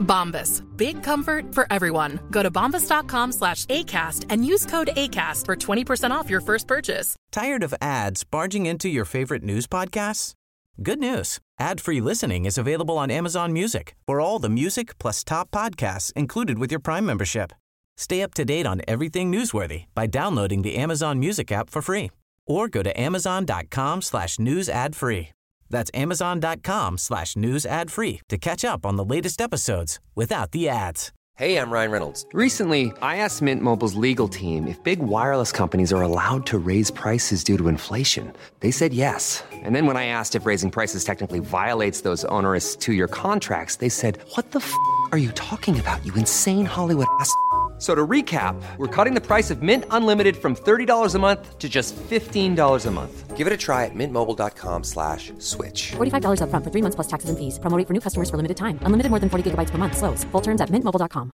Bombas. Big comfort for everyone. Go to bombas.com slash ACAST and use code ACAST for 20% off your first purchase. Tired of ads barging into your favorite news podcasts? Good news. Ad-free listening is available on Amazon Music for all the music plus top podcasts included with your Prime membership. Stay up to date on everything newsworthy by downloading the Amazon Music app for free or go to amazon.com slash news ad free. That's amazon.com slash news ad free to catch up on the latest episodes without the ads. Hey, I'm Ryan Reynolds. Recently, I asked Mint Mobile's legal team if big wireless companies are allowed to raise prices due to inflation. They said yes. And then when I asked if raising prices technically violates those onerous two year contracts, they said, What the f are you talking about, you insane Hollywood ass? F- So to recap, we're cutting the price of Mint Unlimited from $30 a month to just $15 a month. Give it a try at mintmobile.com slash switch. $45 upfront for three months plus taxes and fees. Promo rate for new customers for limited time. Unlimited more than 40 gigabytes per month. Slows. Full terms at mintmobile.com.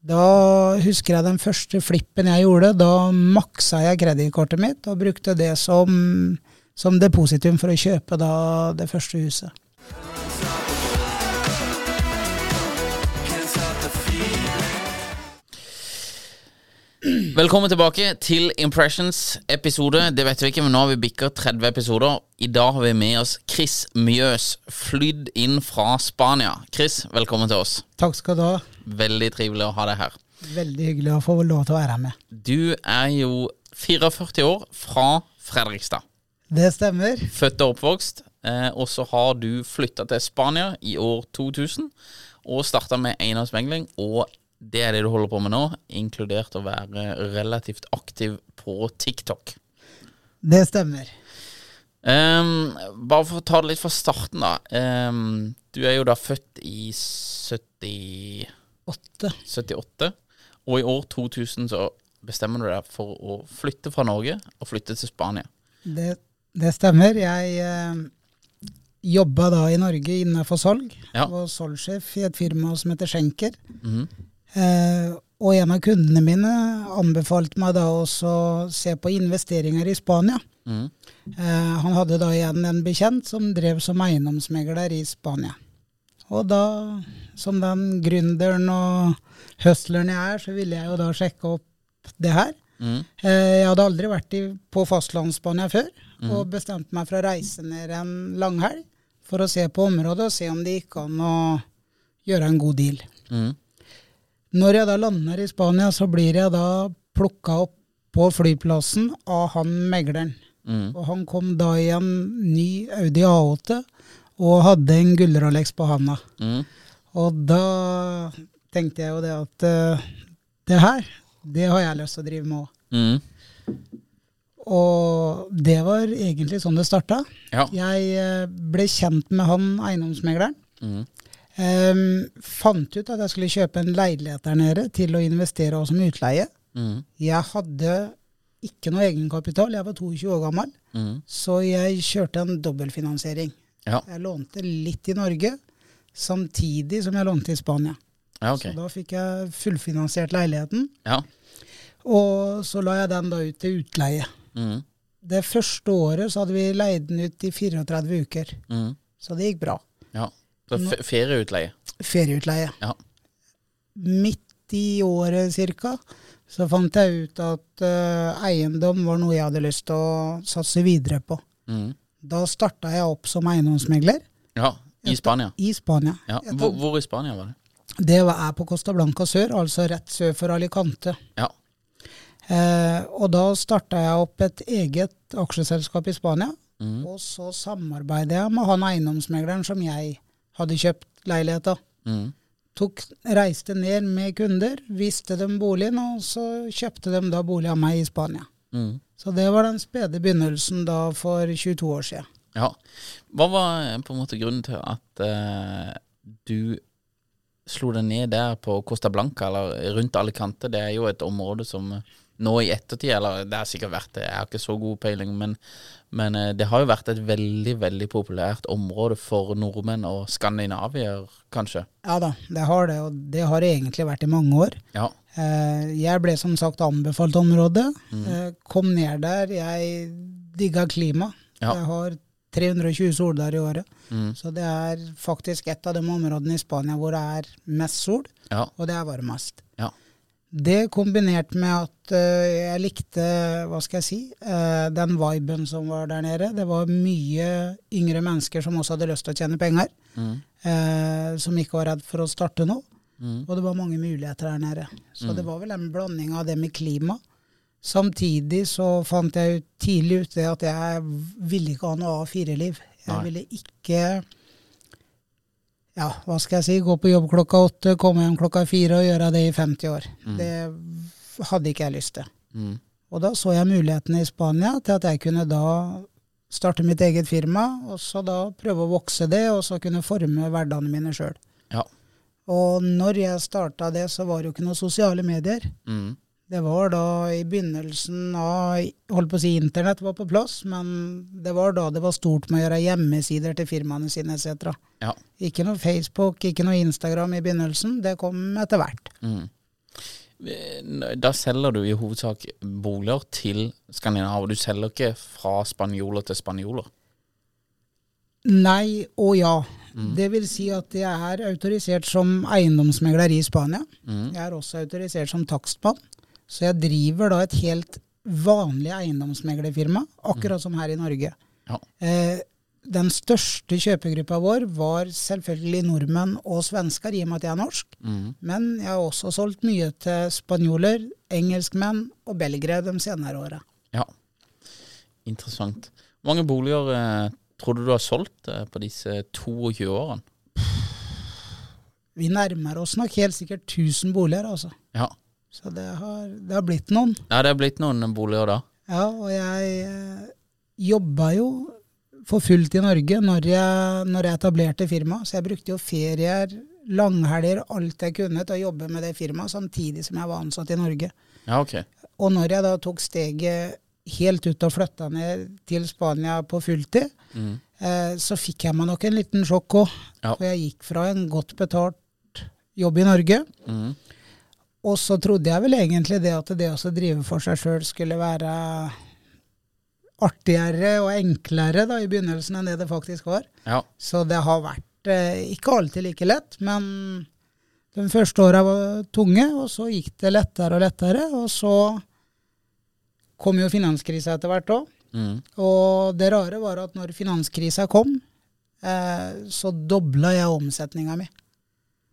Da husker jeg den første flippen jeg gjorde. Da maksa jeg kredittkortet mitt og brukte det som, som depositum for å kjøpe da det første huset. Velkommen tilbake til Impressions episode. Det vet vi ikke, men nå har vi bikka 30 episoder. I dag har vi med oss Chris Mjøs, flydd inn fra Spania. Chris, velkommen til oss. Takk skal du ha. Veldig trivelig å ha deg her. Veldig hyggelig å få lov til å være med. Du er jo 44 år fra Fredrikstad. Det stemmer. Født og oppvokst. Eh, og så har du flytta til Spania i år 2000 og starta med eiendomsmegling. Og det er det du holder på med nå, inkludert å være relativt aktiv på TikTok. Det stemmer. Um, bare for å ta det litt fra starten, da. Um, du er jo da født i 70, 8. 78. Og i år 2000 så bestemmer du deg for å flytte fra Norge og flytte til Spania. Det, det stemmer. Jeg eh, jobba da i Norge innenfor salg. Ja. Og salgssjef i et firma som heter Schenker. Mhm. Eh, og en av kundene mine anbefalte meg da også å se på investeringer i Spania. Mm. Eh, han hadde da igjen en bekjent som drev som eiendomsmegler i Spania. Og da, som den gründeren og hustleren jeg er, så ville jeg jo da sjekke opp det her. Mm. Eh, jeg hadde aldri vært i, på fastlandsspania før, og bestemte meg for å reise ned en langhelg for å se på området og se om det gikk an å gjøre en god deal. Mhm. Når jeg da lander i Spania, så blir jeg da plukka opp på flyplassen av han megleren. Mm. Og han kom da i en ny Audi A8 og hadde en gullrolex på handa. Mm. Og da tenkte jeg jo det at uh, det her, det har jeg lyst til å drive med òg. Mhm. Og det var egentlig sånn det starta. Ja. Jeg eh, ble kjent med han eiendomsmegleren. Mhm. Em, fant ut at jeg skulle kjøpe en leilighet der nede til å investere også som utleie. Mm. Jeg hadde ikke noe egenkapital, jeg var 22 år gammel, mm. så jeg kjørte en dobbeltfinansiering. Ja. Jeg lånte litt i Norge, samtidig som jeg lånte i Spania. ja, okay. Så da fikk jeg fullfinansiert leiligheten, Ja. og så la jeg den da ut til utleie. Mm. Det første året så hadde vi leid den ut i 34 uker, Mhm. så det gikk bra. Ferieutleie. Ferieutleie. Ja. Midt i året cirka, så fant jeg ut at uh, eiendom var noe jeg hadde lyst til å satse videre på. Mm. Da starta jeg opp som eiendomsmegler Ja. I Spania. i Spania. Ja. Hvor, hvor i Spania var det? Det var- er på Costa Blanca sør, altså rett sør for Alicante. Ja. Eh, og da starta jeg opp et eget aksjeselskap i Spania. Mm. Og så samarbeider jeg med han eiendomsmegleren som jeg hadde kjøpt leiligheta. Tok, reiste ned med kunder, viste dem boligen, og så kjøpte de da bolig av meg i Spania. Mm. Så det var den spede begynnelsen da for 22 år siden. Ja. Hva var eh, på en måte grunnen til at uh, du slo deg ned der på Costa Blanca, eller rundt Alicante? Det er jo et område som nå i ettertid, eller det har sikkert vært det, jeg har ikke så god peiling, men, men eh, det har jo vært et veldig, veldig populært område for nordmenn og skandinavier, kanskje. Ja da, det har det, og det har det egentlig vært i mange år. Ja. Eh, Jeg ble som sagt anbefalt området. Eh, Kom ned der. Jeg digga klima. Ja. Jeg har 320 soldager i året. Mm. Så det er faktisk et av de områdene i Spania hvor det er mest sol, Ja. og det er varmest. Det kombinert med at eh, jeg likte, hva skal jeg si, eh, den viben som var der nede. Det var mye yngre mennesker som også hadde lyst til å tjene penger. Mm. eh, som ikke var redd for å starte noe. Mm. Og det var mange muligheter der nede. Så det var vel en blanding av det med klima. Samtidig så fant jeg ut tidlig ut det at jeg ville ikke ha noe A4-liv. Jeg Nei. ville ikke ja, hva skal jeg si, gå på jobb klokka åtte, komme hjem klokka fire og gjøre det i 50 år. Det hadde ikke jeg lyst til. Mm. Og da så jeg mulighetene i Spania til at jeg kunne da starte mitt eget firma, og så da prøve å vokse det, og så kunne forme hverdagene mine sjøl. Ja. Og når jeg starta det, så var det jo ikke noen sosiale medier. Mm. Det var da i begynnelsen av Holdt på å si internett var på plass, men det var da det var stort med å gjøre hjemmesider til firmaene sine etc. Ja. Ikke noe Facebook, ikke noe Instagram i begynnelsen. Det kom etter hvert. Mm. Da selger du i hovedsak boliger til Skandinavia. Du selger ikke fra spanjoler til spanjoler. Nei og ja. Det vil si at jeg er autorisert som eiendomsmegler i Spania. Jeg er også autorisert som takstmann. Så jeg driver da et helt vanlig eiendomsmeglerfirma, akkurat som her i Norge. Ja. Eh, den største kjøpegruppa vår var selvfølgelig nordmenn og svensker, i og med at jeg er norsk. Mm. Men jeg har også solgt mye til spanjoler, engelskmenn og belgere de senere åra. Ja. Interessant. Hvor mange boliger eh, tror du du har solgt eh, på disse 22 årene? Vi nærmer oss nok helt sikkert 1000 boliger, altså. Ja. Så det har, det har blitt noen. ja, det har blitt noen boliger da. Ja, og jeg eh, jobba jo for fullt i Norge når jeg, når jeg etablerte firmaet. Så jeg brukte jo ferier, langhelger, alt jeg kunne til å jobbe med det firmaet, samtidig som jeg var ansatt i Norge. Ja, ok. Og når jeg da tok steget helt ut og flytta ned til Spania på fulltid, Mm. eh, så fikk jeg meg nok en liten sjokk òg. Ja. For jeg gikk fra en godt betalt jobb i Norge, Mm. Og så trodde jeg vel egentlig det at det å drive for seg sjøl skulle være artigere og enklere da i begynnelsen enn det det faktisk var. Ja. Så det har vært eh, ikke alltid like lett, men de første åra var tunge, og så gikk det lettere og lettere. Og så kom jo finanskrisa etter hvert òg. Mm. Og det rare var at når finanskrisa kom, eh, så dobla jeg omsetninga mi.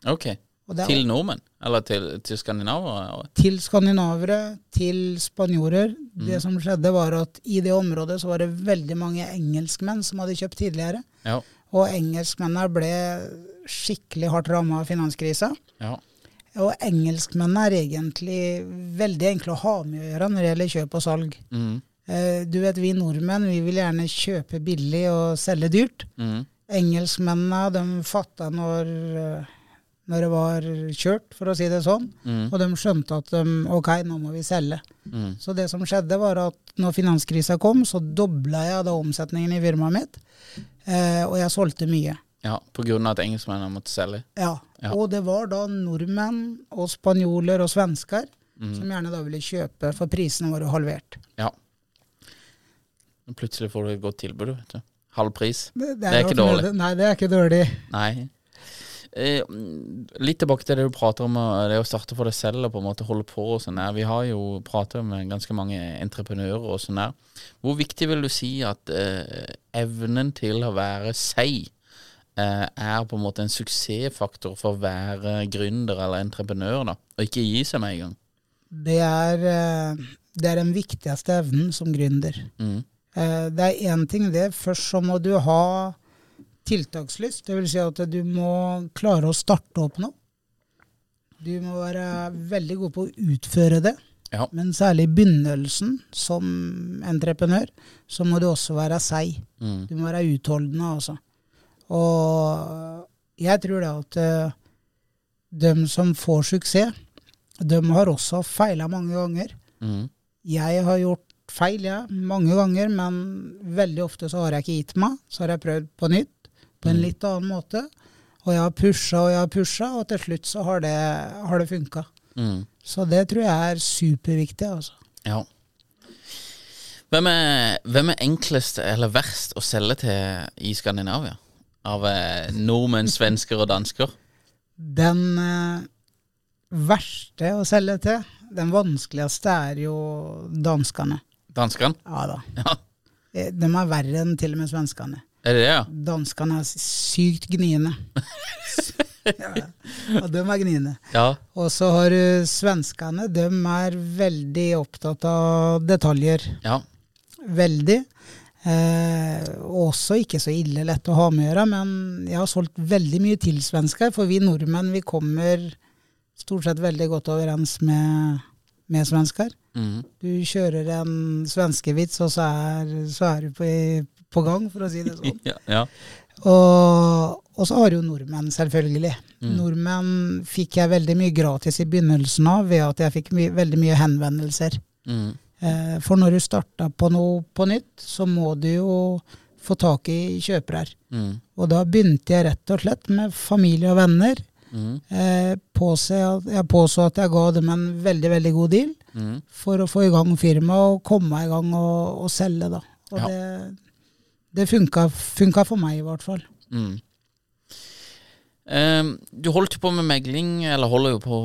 Ok. Og det er Til nordmenn? Eller til, til skandinavere? til skandinavere, til spanjorer. Det som skjedde, var at i det området så var det veldig mange engelskmenn som hadde kjøpt tidligere. Ja. Og engelskmennene ble skikkelig hardt ramma av finanskrisa. Ja. Og engelskmennene er egentlig veldig enkle å ha med å gjøre når det gjelder kjøp og salg. Mm. Eh, Du vet, vi nordmenn vi vil gjerne kjøpe billig og selge dyrt. Mm. Engelskmennene de fatta når, eh, når det var kjørt, for å si det sånn. Mm. Og de skjønte at de, ok, nå må vi selge. Mm. Så det som skjedde var at når finanskrisa kom, så dobla jeg da omsetningen i firmaet mitt. Eh, og jeg solgte mye. Ja, av at engelskmennene måtte selge. Ja. Ja. Og det var da nordmenn og spanjoler og svensker Mm. som gjerne da ville kjøpe, for prisene var jo halvert. Ja. Plutselig får du et godt tilbud, vet du. Halv pris. Det, Det er ikke dårlig. Nei, det er ikke dårlig. Nei. Eh, mm, litt tilbake til det du prater om, eh, det å starte for deg selv og på en måte holde på og sånn der. Vi har jo pratet med ganske mange entreprenører og sånn der. Hvor viktig vil du si at eh, evnen til å være seg eh, er på en måte en suksessfaktor for å være gründer eller entreprenør, da? Og ikke gi seg med en gang. Det er, eh, det er den viktigste evnen som gründer. Mm. Eh, Det er én ting det. Først så må du ha tiltakslyst. Det vil si at du må klare å starte opp noe. Du må være veldig god på å utføre det. Ja. Men særlig i begynnelsen som entreprenør, så må du også være seig. Mm. Du må være utholdende, altså. Og jeg tror da at eh, de som får suksess, de har også feila mange ganger. Mm. Jeg har gjort feil, ja, mange ganger, men veldig ofte så har jeg ikke gitt meg. Så har jeg prøvd på nytt, på en litt annen måte. Og jeg har pusha og jeg har pusha, og til slutt så har det, har det funka. Mm. Så det tror jeg er superviktig, altså. Ja. Hvem er, hvem er enklest eller verst å selge til i Skandinavia? Av eh, nordmenn, svensker og dansker? Den eh, verste å selge til, den vanskeligste, er jo danskene. Danskene? Ja da. Ja. Eh, De er verre enn til og med svenskene. Er det det, ja? Danskene er sykt gniende. ja, ja, de er gniende. Ja. Og så har du svenskene. De er veldig opptatt av detaljer. Ja. Veldig. Eh, også ikke så ille lett å ha med å gjøre, men jeg har solgt veldig mye til svensker, for vi nordmenn vi kommer stort sett veldig godt overens med, med svensker. Mm. Du kjører en svenskevits, og så er, så er du på, på gang, for å si det sånn. ja. ja. Og, og så har jo nordmenn, selvfølgelig. Nordmenn fikk jeg veldig mye gratis i begynnelsen av, ved at jeg fikk my veldig mye henvendelser. Mm. Eh, for når du starter på noe på nytt, så må du jo få tak i kjøpere. Mm. Og da begynte jeg rett og slett med familie og venner. Mhm. Eh, påse jeg påså at jeg ga dem en veldig, veldig god deal Mhm. for å få i gang firmaet og komme i gang og, og selge, da. Og Ja. det, det funka, funka for meg, i hvert fall. Mm. Ehm, du holdt jo på med megling, eller holder jo på,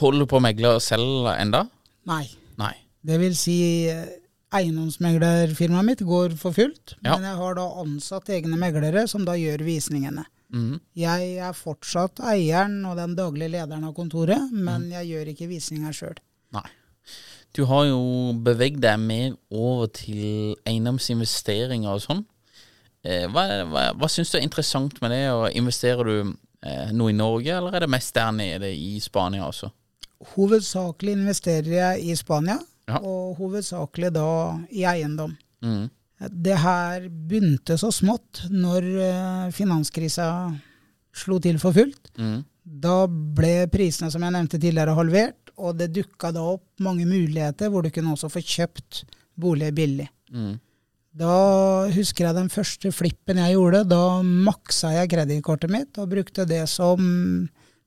holder på å megle selv enda? Nei. Nei. Det vil si, eh, eiendomsmeglerfirmaet mitt går for fullt, Ja. men jeg har da ansatt egne meglere som da gjør visningene. Mm. Jeg er fortsatt eieren og den daglige lederen av kontoret, men jeg gjør ikke visninger sjøl. Du har jo beveget deg mer over til eiendomsinvesteringer og sånn. Eh, hva, hva, hva syns du er interessant med det? Og investerer du eh, noe i Norge, eller er det mest der nede i Spania også? Hovedsakelig investerer jeg i Spania, Ja. og hovedsakelig da i eiendom. Mm. Det her begynte så smått når eh, finanskrisa slo til for fullt. Mm. Da ble prisene, som jeg nevnte tidligere, halvert, og det dukka da opp mange muligheter hvor du kunne også få kjøpt bolig billig. Mhm. Da husker jeg den første flippen jeg gjorde. Da maksa jeg kredittkortet mitt og brukte det som,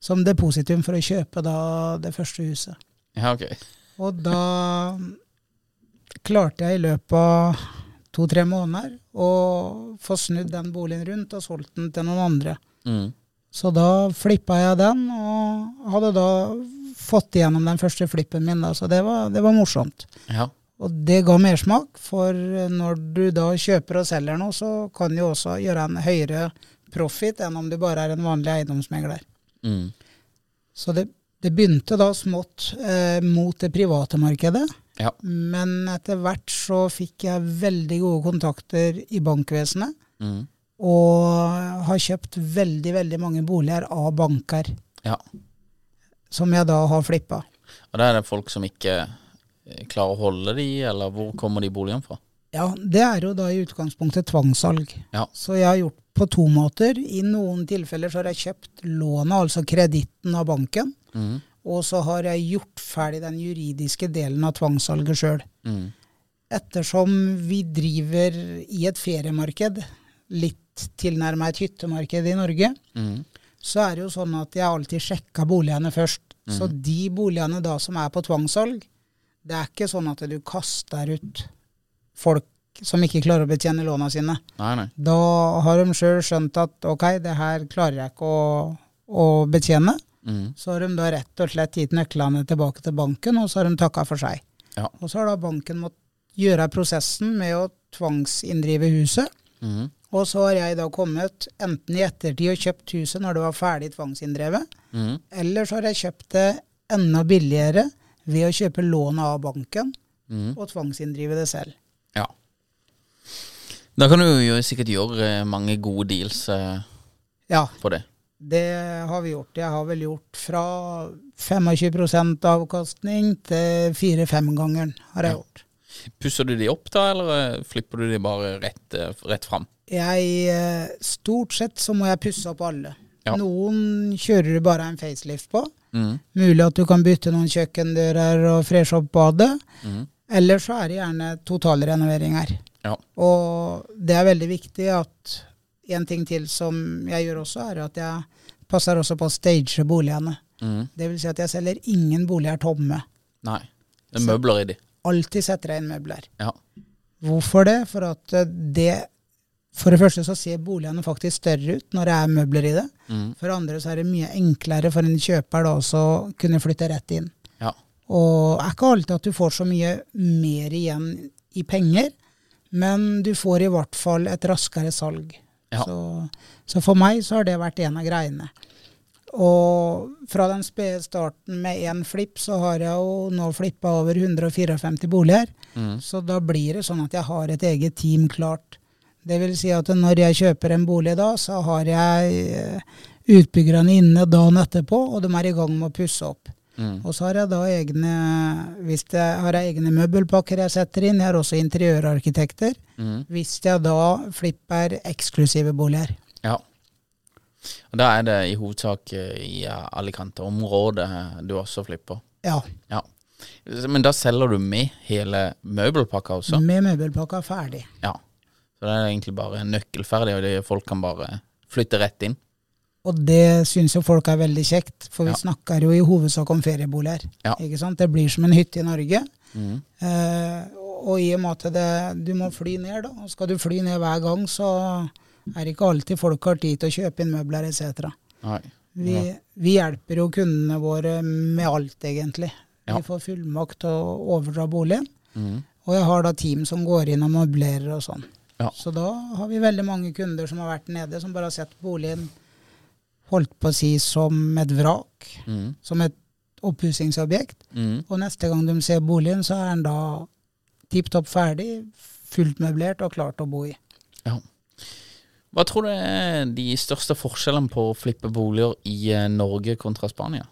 som depositum for å kjøpe da det første huset. Ja, ok. Og da klarte jeg i løpet av to-tre måneder å få snudd den boligen rundt og solgt den til noen andre. Mm. Så da flippa jeg den, og hadde da fått igjennom den første flippen min. Da, så det var, det var morsomt. Ja. Og det ga mersmak, for når du da kjøper og selger noe, så kan du også gjøre en høyere profit enn om du bare er en vanlig eiendomsmegler. Mm. Så det, det begynte da smått eh, mot det private markedet. Ja. Men etter hvert så fikk jeg veldig gode kontakter i bankvesenet. Mm. Og har kjøpt veldig, veldig mange boliger av banker, ja. som jeg da har flippa. Og da er det folk som ikke eh, klarer å holde de, eller hvor kommer de boligene fra? Ja, det er jo da i utgangspunktet tvangssalg. Ja. Så jeg har gjort på to måter. I noen tilfeller så har jeg kjøpt lånet, altså kreditten av banken. Mm. Og så har jeg gjort ferdig den juridiske delen av tvangssalget sjøl. Mm. Ettersom vi driver i et feriemarked, litt tilnærma et hyttemarked i Norge, mm. så er det jo sånn at jeg alltid sjekka boligene først. Så de boligene da som er på tvangssalg, det er ikke sånn at du kaster ut folk som ikke klarer å betjene låna sine. Nei, nei. Da har de sjøl skjønt at ok, det her klarer jeg ikke å, å betjene. Mm. Så har de da rett og slett gitt nøklene tilbake til banken, og så har de takka for seg. Ja. Og så har da banken måttet gjøre prosessen med å tvangsinndrive huset. Mm. Og så har jeg da kommet enten i ettertid og kjøpt huset når det var ferdig tvangsinndrevet, mm. eller så har jeg kjøpt det enda billigere ved å kjøpe lånet av banken mm. og tvangsinndrive det selv. Ja. Da kan du jo sikkert gjøre eh, mange gode deals eh, Ja, på det. det har vi gjort. Jeg har vel gjort fra 25% avkastning til fire-fem-gangeren har jeg Ja. gjort. Pusser du de opp da, eller eh, flipper du de bare rett, eh, rett fram? Jeg, stort sett så må jeg pusse opp alle. Ja. Noen kjører du bare en facelift på. Mhm. Mulig at du kan bytte noen kjøkkendører og freshe opp badet. Mm. Eller så er det gjerne totalrenoveringer. Ja. Og det er veldig viktig at en ting til som jeg gjør også, er at jeg passer også på å stage boligene. Mm. Det vil si at jeg selger ingen boliger tomme. Nei. Det er møbler i de. Alltid setter jeg inn møbler. Ja. Hvorfor det? For at eh, det For det første så ser boligene faktisk større ut når det er møbler i det. Mm. For det andre så er det mye enklere for en kjøper da også å kunne flytte rett inn. Ja. Og det er ikke alltid at du får så mye mer igjen i penger, men du får i hvert fall et raskere salg. Ja. Så, så for meg så har det vært en av greiene. Og fra den spede starten med én flipp, så har jeg jo nå flippa over 154 boliger. Mm. Så da blir det sånn at jeg har et eget team klart. Det vil si at når jeg kjøper en bolig da, så har jeg eh, utbyggerne inne dagen etterpå, og de er i gang med å pusse opp. Mm. Og så har jeg da egne hvis jeg har jeg egne møbelpakker jeg setter inn. Jeg har også interiørarkitekter. Mm. Hvis jeg da flipper eksklusive boliger. Ja. Og da er det i hovedsak eh, i Alicante-området du også flipper. Ja. Ja. Men da selger du med hele møbelpakka også? Med møbelpakka ferdig. Ja. Så det er egentlig bare nøkkelferdig, og det folk kan bare flytte rett inn? Og det syns jo folk er veldig kjekt, for vi Ja. snakker jo i hovedsak om ferieboliger. Ja. Ikke sant? Det blir som en hytte i Norge. Mm. Eh, og i og med at det, du må fly ned, da. Og skal du fly ned hver gang, så er det ikke alltid folk har tid til å kjøpe inn møbler etc. Ja. Vi, vi hjelper jo kundene våre med alt, egentlig. Vi får fullmakt til å overdra boligen. Mm. Og jeg har da team som går inn og møblerer og sånn. Ja. Så da har vi veldig mange kunder som har vært nede, som bare har sett boligen holdt på å si som et vrak, Mm. som et oppussingsobjekt. Mm. Og neste gang de ser boligen, så er den da tipp topp ferdig, fullt møblert og klart å bo i. Ja. Hva tror du er de største forskjellene på å flippe boliger i eh, Norge kontra Spania?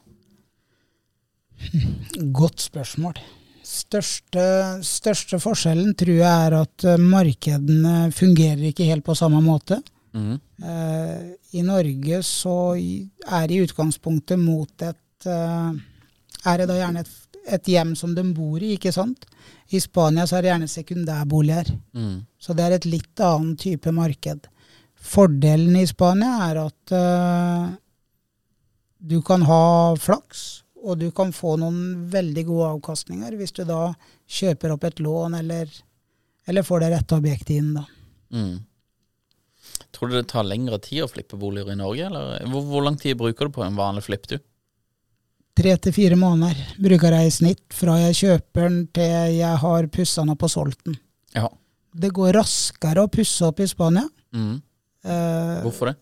Godt spørsmål. Største, største forskjellen tror jeg er at eh, markedene fungerer ikke helt på samme måte. Mm. Eh, I Norge så er i utgangspunktet mot et eh, Er det da gjerne et, et hjem som de bor i, ikke sant? I Spania så er det gjerne sekundærboliger. Mm. Så det er et litt annen type marked. Fordelen i Spania er at eh, du kan ha flaks, og du kan få noen veldig gode avkastninger hvis du da kjøper opp et lån eller, eller får det rette objektet inn. da. Mm. Tror du det tar lengre tid å flippe boliger i Norge, eller hvor, hvor lang tid bruker du på en vanlig flipp, du? Tre til fire måneder bruker jeg i snitt fra jeg kjøper den til jeg har pussa den opp og solgt den. Ja. Det går raskere å pusse opp i Spania. Mm. Eh, Hvorfor det?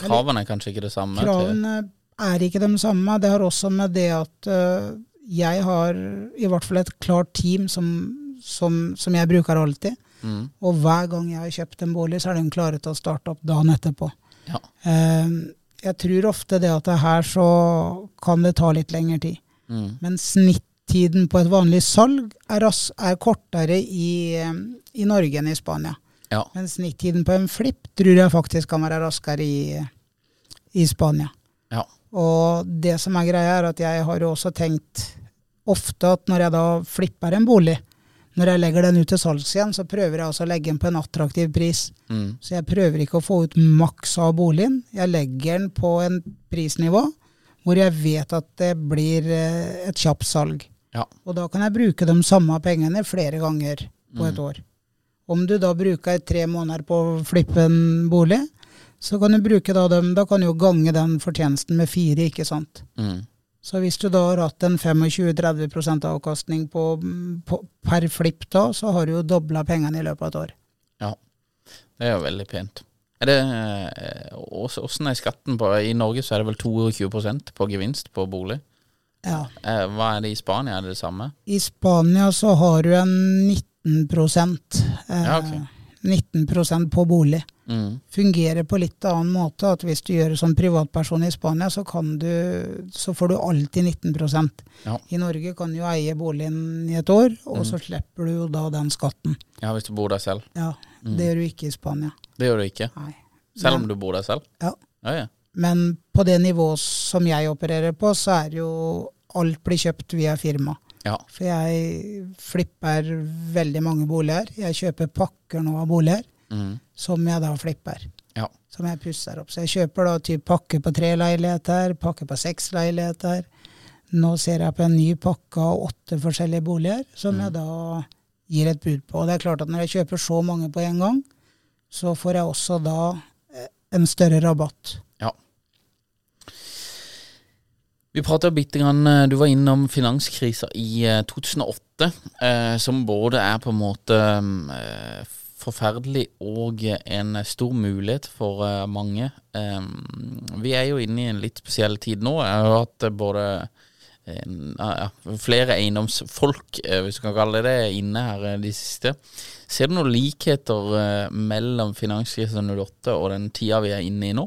Kravene er kanskje ikke det samme? Kravene er ikke de samme. Det har også med det at øh, jeg har i hvert fall et klart team som, som, som jeg bruker alltid. Mm. Og hver gang jeg har kjøpt en bolig, så er de klare til å starte opp dagen etterpå. Ja. Eh, jeg tror ofte det at det her så kan det ta litt lengre tid. Mm. Men snittiden på et vanlig salg er, er kortere i, eh, i Norge enn i Spania. Ja. Men snittiden på en flipp tror jeg faktisk kan være raskere i, i Spania. Ja. Og det som er greia, er at jeg har jo også tenkt ofte at når jeg da flipper en bolig, når jeg legger den ut til salgs igjen, så prøver jeg også å legge den på en attraktiv pris. Mm. Så jeg prøver ikke å få ut maks av boligen. Jeg legger den på en prisnivå hvor jeg vet at det blir eh, et kjapt salg. Ja. Og da kan jeg bruke de samme pengene flere ganger på et år. Om du da bruker tre måneder på å flippe en bolig, så kan du bruke da dem, da kan du jo gange den fortjenesten med fire, ikke sant. Mm. Så hvis du da har hatt en 25-30 avkastning på, på, per flipp da, så har du jo dobla pengene i løpet av et år. Ja, det er jo veldig pent. Er det, eh, Hvordan er skatten på I Norge så er det vel 22% på gevinst på bolig. Ja. Eh, Hva er det i Spania? Er det det samme? I Spania så har du en 19 eh, Ja, okay. 19% på bolig. Mm. Fungerer på litt annen måte. at Hvis du gjør det som privatperson i Spania, så, kan du, så får du alltid 19 Ja. I Norge kan du jo eie boligen i et år, og Mm. så slipper du jo da den skatten. Ja, hvis du bor der selv. Ja, Mm. Det gjør du ikke i Spania. Det gjør du ikke. Nei. Selv om du bor der selv? Ja. Ja, ja. Men på det nivået som jeg opererer på, så er jo alt blir kjøpt via firma. Ja. For jeg flipper veldig mange boliger. Jeg kjøper pakker nå av boliger Mm. som jeg da flipper. Ja. Som jeg pusser opp. Så jeg kjøper da typ pakke på tre leiligheter, pakke på seks leiligheter. Nå ser jeg på en ny pakke av åtte forskjellige boliger, som jeg da gir et bud på. Og det er klart at når jeg kjøper så mange på en gang, så får jeg også da eh, en større rabatt. Ja. Vi prata bitte grann eh, Du var innom finanskrisa i eh, 2008, eh, som både er på en måte eh, forferdelig og en stor mulighet for eh, mange. Eh, vi er jo inne i en litt spesiell tid nå. Jeg har hatt eh, både flere eiendomsfolk, eh, hvis du kan kalle det det, inne her eh, de siste. Ser du noen likheter eh, mellom finanskrisen 08 og den tida vi er inne i nå?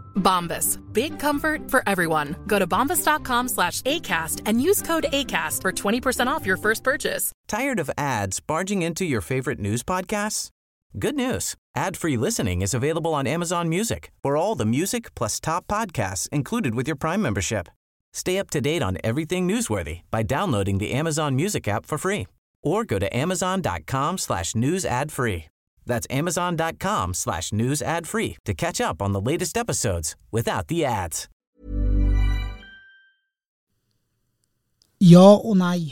Bombas. Big comfort for everyone. Go to bombas.com slash ACAST and use code ACAST for 20% off your first purchase. Tired of ads barging into your favorite news podcasts? Good news. Ad-free listening is available on Amazon Music for all the music plus top podcasts included with your Prime membership. Stay up to date on everything newsworthy by downloading the Amazon Music app for free or go to amazon.com slash news ad free. That's amazon.com slash news ad free to catch up on the latest episodes without the ads. Ja og nei.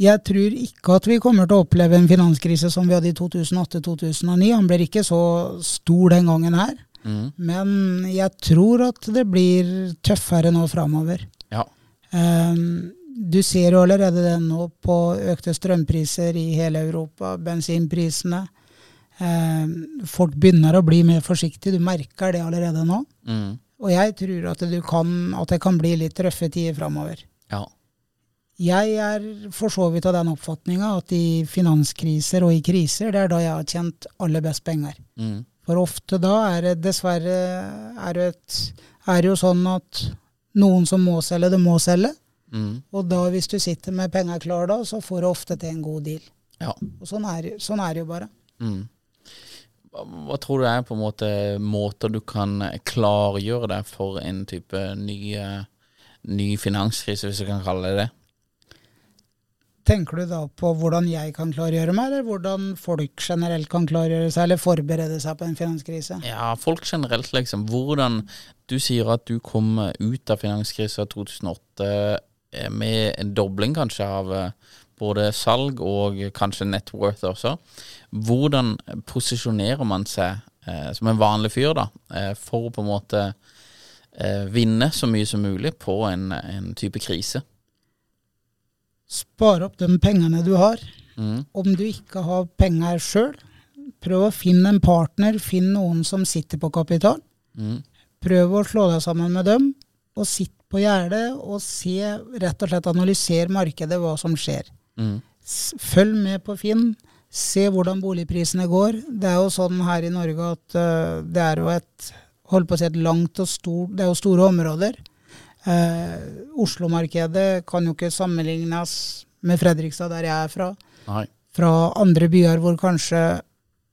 Jeg tror ikke at vi kommer til å oppleve en finanskrise som vi hadde i 2008-2009. Han blir ikke så stor den gangen her. Men jeg tror at det blir tøffere nå framover. Ja. Um, du ser jo allerede det nå på økte strømpriser i hele Europa, bensinprisene. Um, folk begynner å bli mer forsiktige, du merker det allerede nå. Mm. Og jeg tror at, du kan, at det kan bli litt røffe tider framover. Ja. Jeg er for så vidt av den oppfatninga at i finanskriser og i kriser, det er da jeg har tjent aller best penger. Mm. For ofte da er det dessverre er det, et, er det jo sånn at noen som må selge, det må selge. Mm. Og da hvis du sitter med penger klar da, så får du ofte til en god deal. ja. Og sånn er, sånn er det jo bare. Mm. Hva, tror du er på en måte måter du kan klargjøre deg for en type ny, ny finanskrise, hvis du kan kalle det det? Tenker du da på hvordan jeg kan klargjøre meg, eller hvordan folk generelt kan klargjøre seg, eller forberede seg på en finanskrise? Ja, folk generelt, liksom. Hvordan Du sier at du kom ut av finanskrisa 2008 eh, med en dobling kanskje av eh, både salg og kanskje net worth også. Hvordan posisjonerer man seg eh, som en vanlig fyr, da, eh, for å på en måte eh, vinne så mye som mulig på en, en type krise? Spare opp de pengene du har. Mm. Om du ikke har penger sjøl, prøv å finne en partner, finn noen som sitter på kapital. Mm. Prøv å slå deg sammen med dem, og sitt på gjerdet og se, rett og slett analyser markedet, hva som skjer. Mm. Følg med på Finn. Se hvordan boligprisene går. Det er jo sånn her i Norge at uh, det er jo et holdt på å si et langt og stort Det er jo store områder. Uh, Oslo-markedet kan jo ikke sammenlignes med Fredrikstad, der jeg er fra. Nei. Fra andre byer hvor kanskje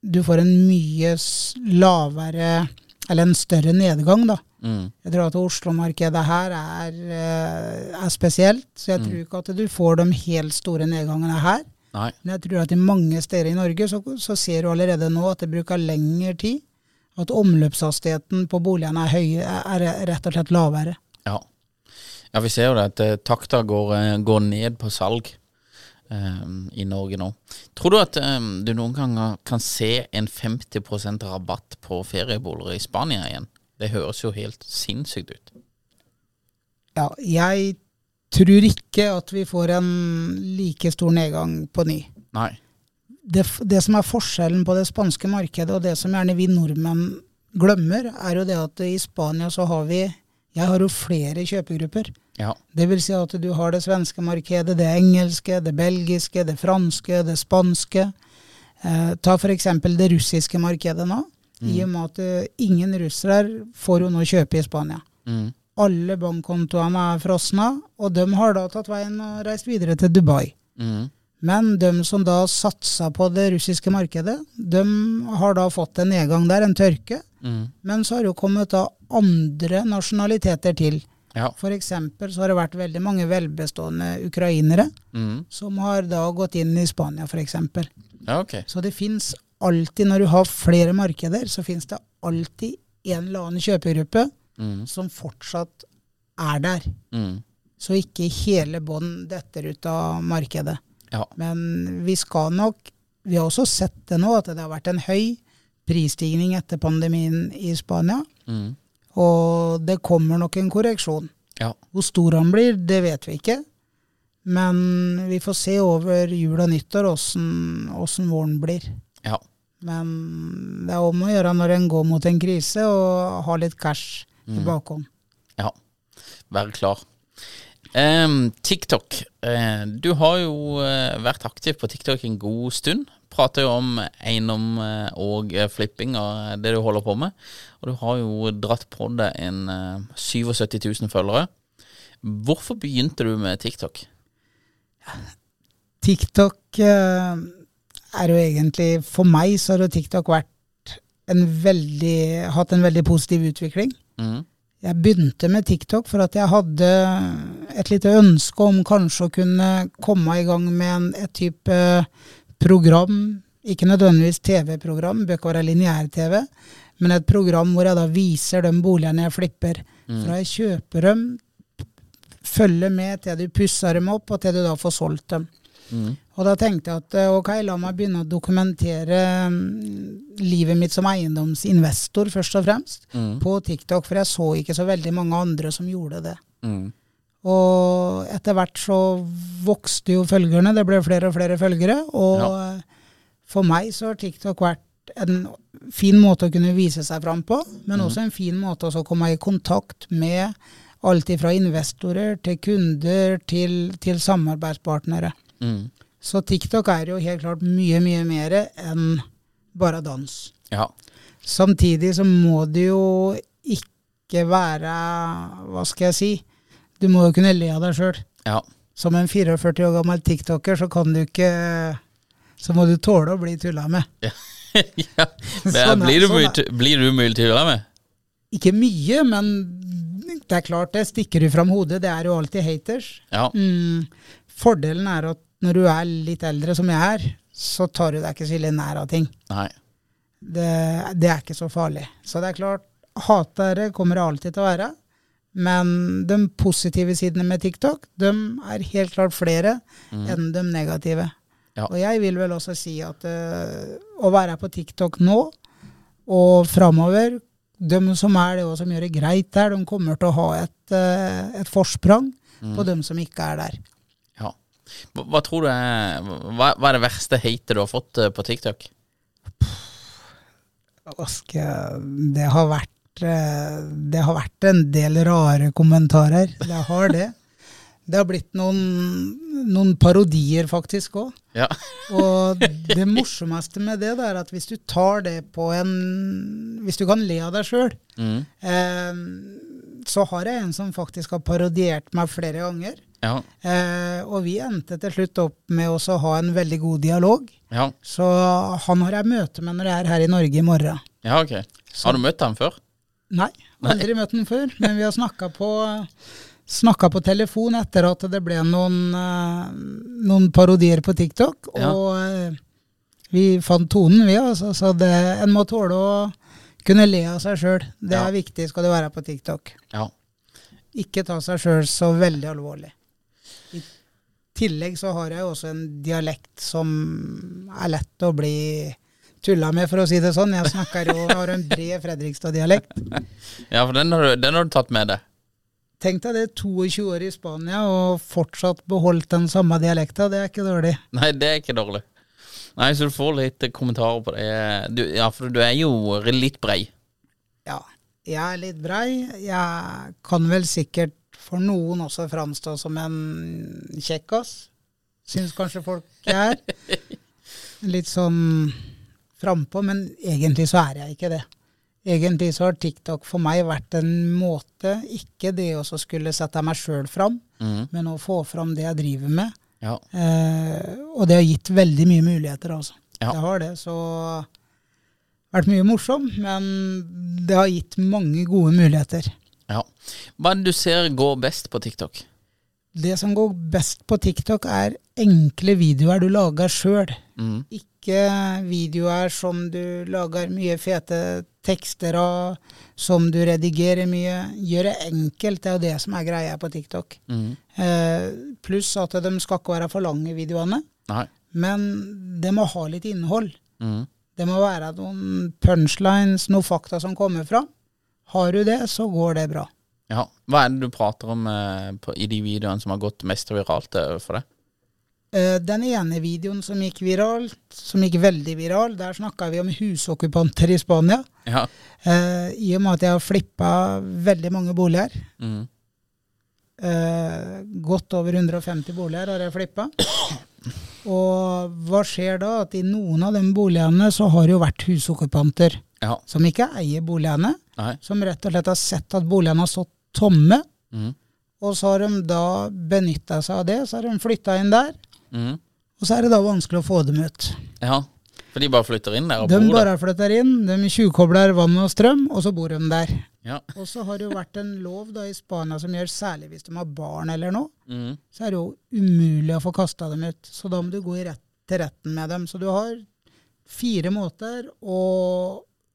du får en mye lavere Eller en større nedgang, da. Mm. Jeg tror at Oslo-markedet her er, eh, er spesielt, så jeg tror ikke at du får de helt store nedgangene her. Nei. Men jeg tror at i mange steder i Norge så, så ser du allerede nå at det bruker lengre tid. At omløpshastigheten på boligene er, høy, er rett og slett lavere. Ja. ja, vi ser jo det at eh, takta går, eh, går ned på salg eh, i Norge nå. Tror du at eh, du noen ganger kan se en 50% rabatt på ferieboliger i Spania igjen? Det høres jo helt sinnssykt ut. Ja, jeg tror ikke at vi får en like stor nedgang på ny. Nei. Det, det som er forskjellen på det spanske markedet og det som gjerne vi nordmenn glemmer, er jo det at i Spania så har vi Jeg har jo flere kjøpegrupper. Ja. Det vil si at du har det svenske markedet, det engelske, det belgiske, det franske, det spanske. Eh, ta f.eks. det russiske markedet nå. I og med at eh, ingen russere får jo nå kjøpe i Spania. Mm. Alle bankkontoene er frosna, og de har da tatt veien og reist videre til Dubai. Mm. Men de som da satsa på det russiske markedet, de har da fått en nedgang der, en tørke. Mm. Men så har det jo kommet da andre nasjonaliteter til. Ja. Eksempel så har det vært veldig mange velbestående ukrainere Mm. som har da gått inn i Spania, eksempel. Ja, okay. Så det fins alltid, når du har flere markeder, så fins det alltid en eller annen kjøpegruppe Mm. som fortsatt er der. Mm. Så ikke hele bånd detter ut av markedet. Ja. Men vi skal nok Vi har også sett det nå, at det har vært en høy prisstigning etter pandemien i Spania. Mm. Og det kommer nok en korreksjon. Ja. Hvor stor han blir, det vet vi ikke. Men vi får se over jul og nyttår åssen våren blir. Ja. Men det er om å gjøre når en går mot en krise, og har litt cash i bakhånd. Ja. Være klar. Um, TikTok. Uh, du har jo uh, vært aktiv på TikTok en god stund. Prater jo om eiendom uh, og flipping og det du holder på med. Og du har jo dratt på deg en eh, 77 000 følgere. Hvorfor begynte du med TikTok? TikTok er jo egentlig For meg så har TikTok vært en veldig, hatt en veldig positiv utvikling. Mm. Jeg begynte med TikTok for at jeg hadde et lite ønske om kanskje å kunne komme i gang med en, et type program, ikke nødvendigvis TV-program, bør ikke være lineær-TV, men et program hvor jeg da viser de boligene jeg flipper. Fra jeg kjøper dem, følger med til du pusser dem opp, og til du da får solgt dem. Og da tenkte jeg at eh, ok, la meg begynne å dokumentere mm, livet mitt som eiendomsinvestor, først og fremst, på TikTok, for jeg så ikke så veldig mange andre som gjorde det. Mm. Og etter hvert så vokste jo følgerne, det ble flere og flere følgere, og ja. for meg så har TikTok vært en fin måte å kunne vise seg fram på, men også en fin måte å komme i kontakt med alt fra investorer til kunder til, til samarbeidspartnere. Mm. Så TikTok er jo helt klart mye, mye mer enn bare dans. Ja. Samtidig så må det jo ikke være Hva skal jeg si? Du må jo kunne le av deg sjøl. Ja. Som en 44 år gammel tiktoker, så kan du ikke Så må du tåle å bli tulla med. ja. Men, Sånn er- blir, du sånn mye, blir du mye tulla med? Ikke mye, men det er klart det. Stikker du fram hodet, det er jo alltid haters. Ja. Mm, fordelen er at når du er litt eldre, som jeg er, så tar du deg ikke så ille nær av ting. Nei. Det, det er ikke så farlig. Så det er klart, hatere kommer det alltid til å være. Men de positive sidene med TikTok, de er helt klart flere enn de negative. Ja. Og jeg vil vel også si at uh, å være på TikTok nå og framover, de som er det og som gjør det greit der, de kommer til å ha et, uh, et forsprang på dem som ikke er der. Hva, hva tror du er hva, hva er det verste hatet du har fått eh, på TikTok? Jeg Det har vært eh, Det har vært en del rare kommentarer. Det har det. Det har blitt noen, noen parodier, faktisk òg. Ja. Og det morsomste med det, det er at hvis du tar det på en Hvis du kan le av deg sjøl, Mm. eh, så har jeg en som faktisk har parodiert meg flere ganger. Ja. Eh, og vi endte til slutt opp med å ha en veldig god dialog. Ja. Så han har jeg møte med når jeg er her i Norge i morgen. ja, ok. Har du møtt ham før? Nei, aldri møtt ham før, men vi har snakka på, på telefon etter at det ble noen, eh, noen parodier på TikTok. Ja. Og eh, vi fant tonen, vi. Altså, så det, en må tåle å kunne le av seg sjøl. Det er viktig skal du være på TikTok. Ja. Ikke ta seg sjøl så veldig alvorlig. Tillegg så har jeg jo også en dialekt som er lett å bli tulla med, for å si det sånn. Jeg snakker jo, har en bred Fredrikstad-dialekt. ja, for den har, du, den har du tatt med deg. Tenk deg det, 22 år i Spania og fortsatt beholdt den samme dialekta. Det er ikke dårlig. Nei, det er ikke dårlig. Nei, så du får litt kommentarer på det. Du, ja, for du er jo litt brei. Ja. Jeg er litt brei. Jeg kan vel sikkert for noen også framstå som en kjekkas. Syns kanskje folk er. Litt sånn frampå, men egentlig så er jeg ikke det. Egentlig så har TikTok for meg vært en måte, ikke det å skulle sette meg sjøl fram, mm. men å få fram det jeg driver med. Ja. Eh, og det har gitt veldig mye muligheter, altså. Ja. Det har det. Så vært mye morsom, men det har gitt mange gode muligheter. Ja. Hva er det du ser går best på TikTok? Det som går best på TikTok, er enkle videoer du lager sjøl. Mm. Ikke videoer som du lager mye fete tekster av, som du redigerer mye. Gjør det enkelt, det er jo det som er greia på TikTok. Mm. Eh, pluss at de skal ikke være for lange, videoene. Nei. Men det må ha litt innhold. Mm. Det må være noen punchlines, noen fakta som kommer fram. Har du det, så går det bra. Ja. Hva er det du prater om eh, på, i de videoene som har gått mest viralt eh, for deg? Eh, Den ene videoen som gikk viralt, som gikk veldig viral, der snakka vi om husokkupanter i Spania. Ja. Eh, I og med at jeg har flippa veldig mange boliger. Mm. Eh, godt over 150 boliger har jeg flippa. Og hva skjer da? At i noen av de boligene så har det jo vært husokkupanter Ja. som ikke eier boligene. Nei. Som rett og slett har sett at boligene har stått tomme. Mm. Og så har de da benytta seg av det, så har de flytta inn der. Mm. Og så er det da vanskelig å få dem ut. Ja. For de bare flytter inn der og De bor der? bare flytter inn, de tjuvkobler vann og strøm, og så bor de der. Ja. Og så har det jo vært en lov da i Spania som gjør, særlig hvis de har barn eller noe, mm. så er det jo umulig å få kasta dem ut. Så da må du gå i rett, til retten med dem. Så du har fire måter å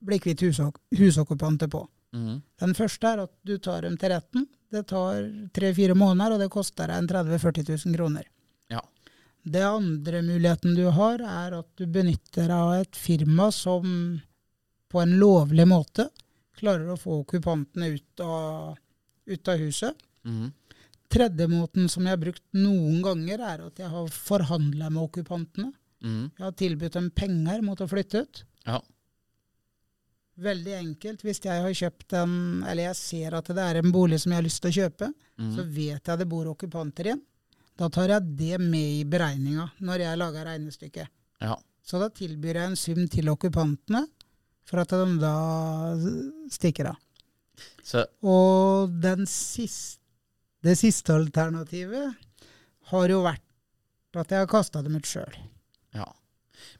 bli kvitt husok husokkupanter på. Mm. Den første er at du tar dem til retten. Det tar tre-fire måneder, og det koster deg en 30 000-40 000 kroner. Ja. Det andre muligheten du har, er at du benytter deg av et firma som på en lovlig måte klarer å få okkupantene ut av, ut av huset. Mm. Tredje måten som jeg har brukt noen ganger, er at jeg har forhandla med okkupantene. Mm. Jeg har tilbudt dem penger mot å flytte ut. Ja. Veldig enkelt. Hvis jeg har kjøpt en, eller jeg ser at det er en bolig som jeg har lyst til å kjøpe, mm. så vet jeg det bor okkupanter igjen. Da tar jeg det med i beregninga når jeg lager regnestykket. Ja. Så da tilbyr jeg en sum til okkupantene for at de da stikker av. Så Og den siste, det siste alternativet har jo vært at jeg har kasta dem ut sjøl. Ja.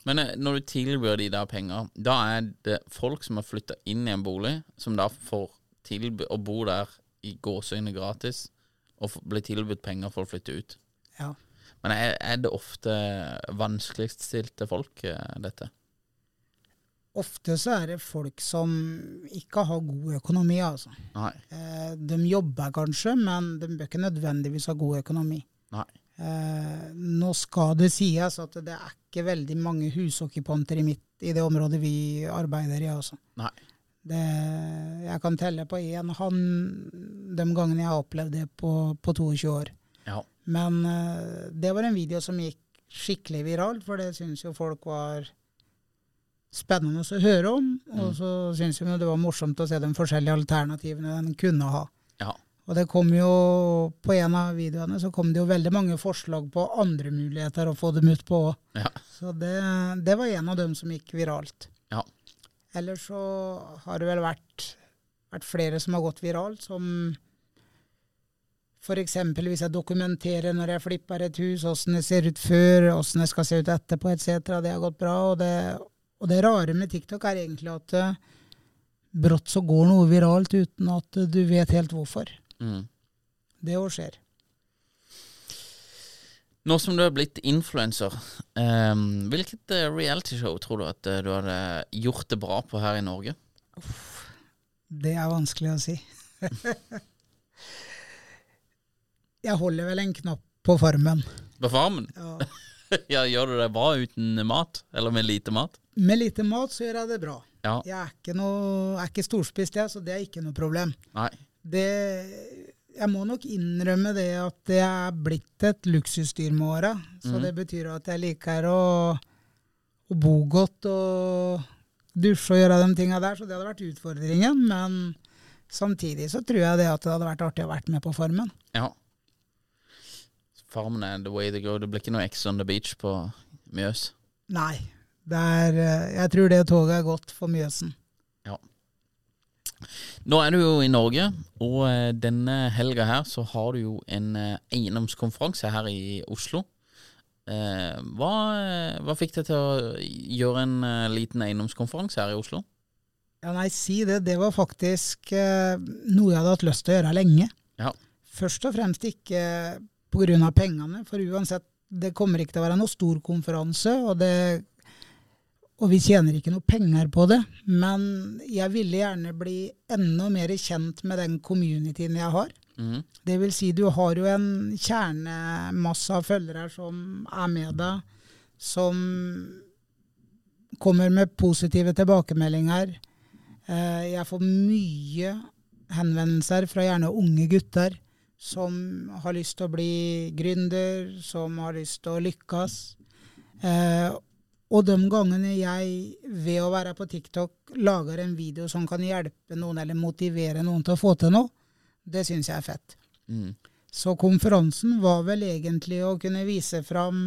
Men eh, når du tilbyr de der penger, da er det folk som har flytta inn i en bolig, som da får tilby å bo der i gåseøyne gratis, og blir tilbudt penger for å flytte ut. Ja. Men er, er det ofte vanskeligstilte folk, eh, dette? Ofte så er det folk som ikke har god økonomi, altså. Nei. Eh, de jobber kanskje, men de bør ikke nødvendigvis ha god økonomi. Nei. Eh, nå skal det sies at det er ikke veldig mange hushockeyponter i, mitt, i det området vi arbeider i. Altså. Nei. Det, jeg kan telle på én hånd de gangene jeg har opplevd det på, på 22 år. Ja. Men eh, det var en video som gikk skikkelig viralt, for det syns jo folk var spennende å høre om. Og Mm. så syns vi det var morsomt å se de forskjellige alternativene den kunne ha. Ja. Og det kom jo, på en av videoene så kom det jo veldig mange forslag på andre muligheter å få dem ut på òg. Ja. Så det, det var en av dem som gikk viralt. Ja. Ellers så har det vel vært, vært flere som har gått viralt, som f.eks. hvis jeg dokumenterer når jeg flipper et hus, åssen det ser ut før, åssen det skal se ut etterpå etc. Det har gått bra. Og det, og det rare med TikTok er egentlig at uh, brått så går noe viralt uten at uh, du vet helt hvorfor. Mm. Det òg skjer. Nå som du er blitt influenser, um, hvilket uh, realityshow tror du at uh, du hadde gjort det bra på her i Norge? Det er vanskelig å si. jeg holder vel en knapp på Farmen. På Farmen? Ja. ja, gjør du det bra uten mat? Eller med lite mat? Med lite mat så gjør jeg det bra. Ja. Jeg er ikke, noe, er ikke storspist, jeg, så det er ikke noe problem. Nei. Det, jeg må nok innrømme det at det er blitt et luksusdyr med åra. Så mm. det betyr at jeg liker å, å bo godt og dusje og gjøre de tinga der. Så det hadde vært utfordringen. Men Samtidig så tror jeg det at det hadde vært artig å vært med på Farmen. Ja. Farmen er the way to go. Det blir ikke noe X on the beach på Mjøs. Nei. Er, eh, jeg tror det toget er godt for Mjøsen. Ja. Nå er du jo i Norge, og eh, denne helga her så har du jo en eh, eiendomskonferanse her i Oslo. Hva, hva fikk deg til å gjøre en liten eiendomskonferanse her i Oslo? Ja, nei, si det. Det var faktisk noe jeg hadde hatt lyst til å gjøre lenge. Ja. Først og fremst ikke pga. pengene, for uansett, det kommer ikke til å være noe stor konferanse, og, det, og vi tjener ikke noe penger på det. Men jeg ville gjerne bli enda mer kjent med den communityen jeg har. Mm. Det vil si, du har jo en kjernemasse av følgere som er med deg, som kommer med positive tilbakemeldinger. Eh, Jeg får mye henvendelser fra gjerne unge gutter som har lyst til å bli gründer, som har lyst til å lykkes. Eh, og de gangene jeg ved å være på TikTok lager en video som kan hjelpe noen eller motivere noen til å få til noe, det syns jeg er fett. Mm. Så konferansen var vel egentlig å kunne vise fram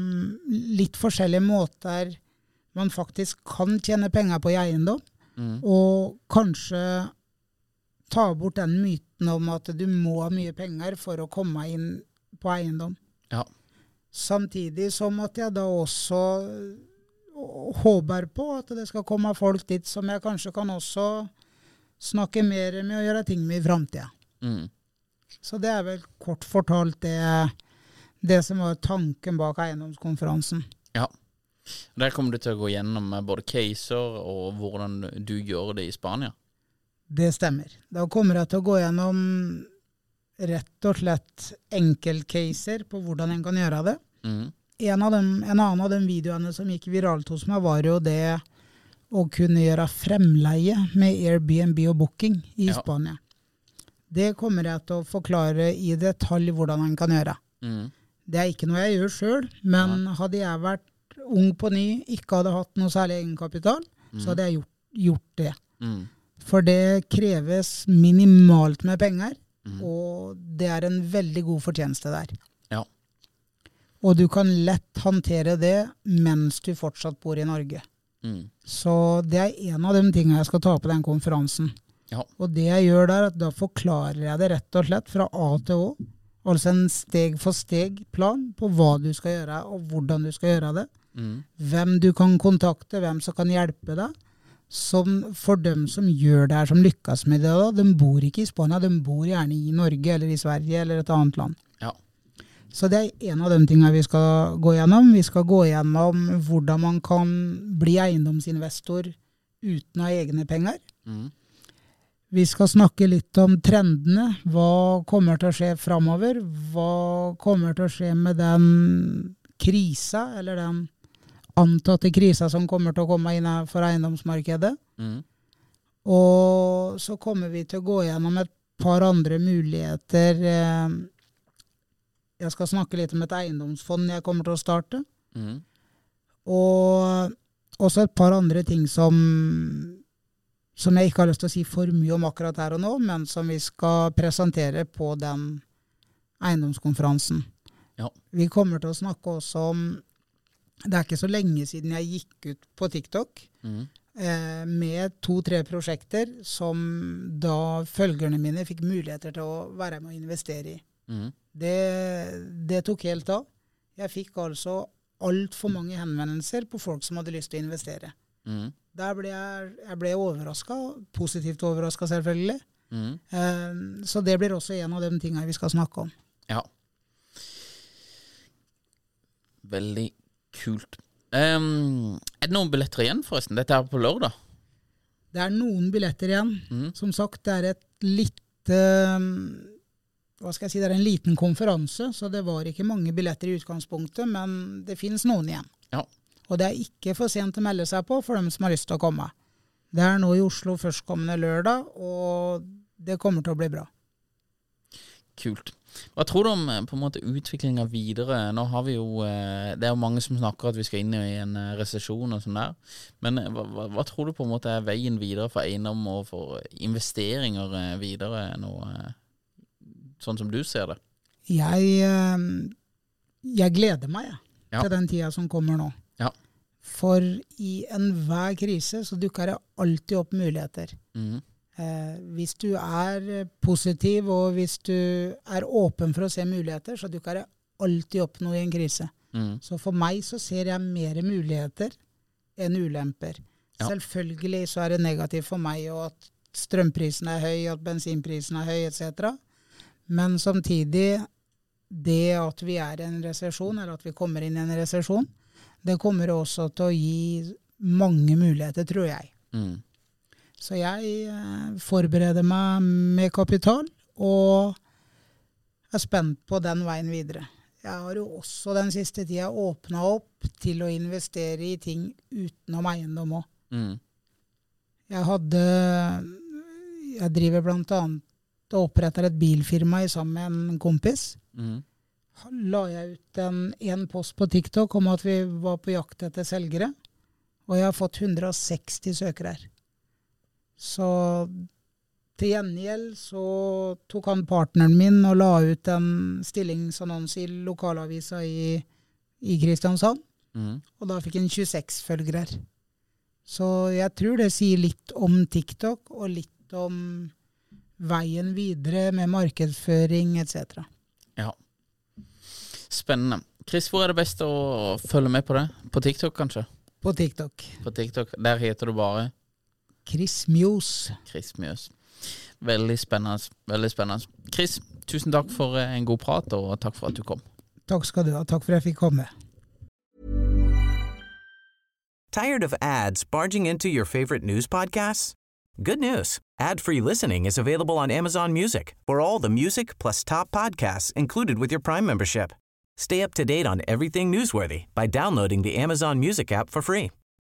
litt forskjellige måter man faktisk kan tjene penger på i eiendom, mm. og kanskje ta bort den myten om at du må ha mye penger for å komme inn på eiendom. Ja. Samtidig som at jeg da også håper på at det skal komme folk dit som jeg kanskje kan også snakke mer med og gjøre ting med i framtida. Mm. Så det er vel kort fortalt det, det som var tanken bak eiendomskonferansen. Ja. Der kommer du til å gå gjennom eh, både caser og hvordan du gjør det i Spania. Det stemmer. Da kommer jeg til å gå gjennom rett og slett enkeltcaser på hvordan en kan gjøre det. Mm. En, av dem, en annen av de videoene som gikk viralt hos meg, var jo det å kunne gjøre fremleie med Airbnb og booking i Ja. Spania. Det kommer jeg til å forklare i detalj hvordan en kan gjøre. Mm. Det er ikke noe jeg gjør sjøl, men hadde jeg vært ung på ny, ikke hadde hatt noe særlig egenkapital, så hadde jeg gjort, gjort det. Mhm. For det kreves minimalt med penger, mm. og det er en veldig god fortjeneste der. Ja. Og du kan lett håndtere det mens du fortsatt bor i Norge. Mm. Så det er en av de tingene jeg skal ta på den konferansen. Ja. Og det jeg gjør der, at da forklarer jeg det rett og slett fra A til Å. Altså en steg for steg-plan på hva du skal gjøre, og hvordan du skal gjøre det. Mm. Hvem du kan kontakte, hvem som kan hjelpe deg. Som for dem som gjør det her, som lykkes med det, da, de bor ikke i Spania, de bor gjerne i Norge eller i Sverige eller et annet land. Ja. Så det er en av de tingene vi skal gå gjennom. Vi skal gå gjennom hvordan man kan bli eiendomsinvestor uten å ha egne penger. Mm. Vi skal snakke litt om trendene. Hva kommer til å skje framover? Hva kommer til å skje med den krisa, eller den antatte krisa som kommer til å komme inn for eiendomsmarkedet? Mm. Og så kommer vi til å gå gjennom et par andre muligheter. eh, Jeg skal snakke litt om et eiendomsfond jeg kommer til å starte. Mm. Og også et par andre ting som, som jeg ikke har lyst til å si for mye om akkurat her og nå, men som vi skal presentere på den eiendomskonferansen. Ja. Vi kommer til å snakke også om Det er ikke så lenge siden jeg gikk ut på TikTok mm. eh, med to-tre prosjekter som da følgerne mine fikk muligheter til å være med å investere i. Mm. Det, det tok helt av. Jeg fikk altså altfor mange henvendelser på folk som hadde lyst til å investere. Mm. Der ble jeg, jeg ble overraska, positivt overraska selvfølgelig. Mm. Eh, så det blir også en av de tingene vi skal snakke om. Ja. Veldig kult. Um, er det noen billetter igjen, forresten? Dette er på lørdag. Det er noen billetter igjen. Mm. Som sagt, det er et lite hva skal jeg si, Det er en liten konferanse, så det var ikke mange billetter i utgangspunktet, men det finnes noen igjen. Ja. Og det er ikke for sent å melde seg på for dem som har lyst til å komme. Det er nå i Oslo førstkommende lørdag, og det kommer til å bli bra. Kult. Hva tror du om eh, på en måte utviklinga videre? Nå har vi jo eh, Det er jo mange som snakker at vi skal inn i en eh, resesjon og sånn der. Men hva, hva, tror du på en måte er veien videre for eiendom og for investeringer videre nå, sånn som du ser det? Jeg, jeg gleder meg jeg, Ja. til den tida som kommer nå. Ja. For i enhver krise så dukker det alltid opp muligheter. Mhm. Eh, hvis du er eh, positiv, og hvis du er åpen for å se muligheter, så dukker det alltid opp noe i en krise. Mm. Så for meg så ser jeg mer muligheter enn ulemper. Ja. Selvfølgelig så er det negativt for meg og at strømprisen er høy, at bensinprisen er høy, etc. Men samtidig, det at vi er i en resesjon, eller at vi kommer inn i en resesjon, det kommer også til å gi mange muligheter, tror jeg. Mhm. Så jeg eh, forbereder meg med kapital, og er spent på den veien videre. Jeg har jo også den siste tida åpna opp til å investere i ting utenom eiendom òg. Mm. Jeg hadde Jeg driver annet og oppretter et bilfirma sammen med en kompis. Mm. La jeg ut en, en post på TikTok om at vi var på jakt etter selgere, og jeg har fått 160 søkere her. Så til gjengjeld så tok han partneren min og la ut en stillingsannonse i lokalavisa i, i Kristiansand, Mm. og da fikk han 26 følgere. Så jeg tror det sier litt om TikTok, og litt om veien videre med markedsføring etc. Ja. Spennende. Chris, hvor er det best å følge med på det? På TikTok, kanskje? På TikTok. På TikTok, Der heter du bare Chris Mjos. Chris Mjøs. Veldig spennende. Veldig spennende. Chris, tusen takk for eh, en god prat, og takk for at du kom. Takk skal du ha. Takk for at jeg fikk komme. Tired of ads barging into your favorite news podcasts? Good news. Ad-free listening is available on Amazon Music for all the music plus top podcasts included with your Prime membership. Stay up to date on everything newsworthy by downloading the Amazon Music app for free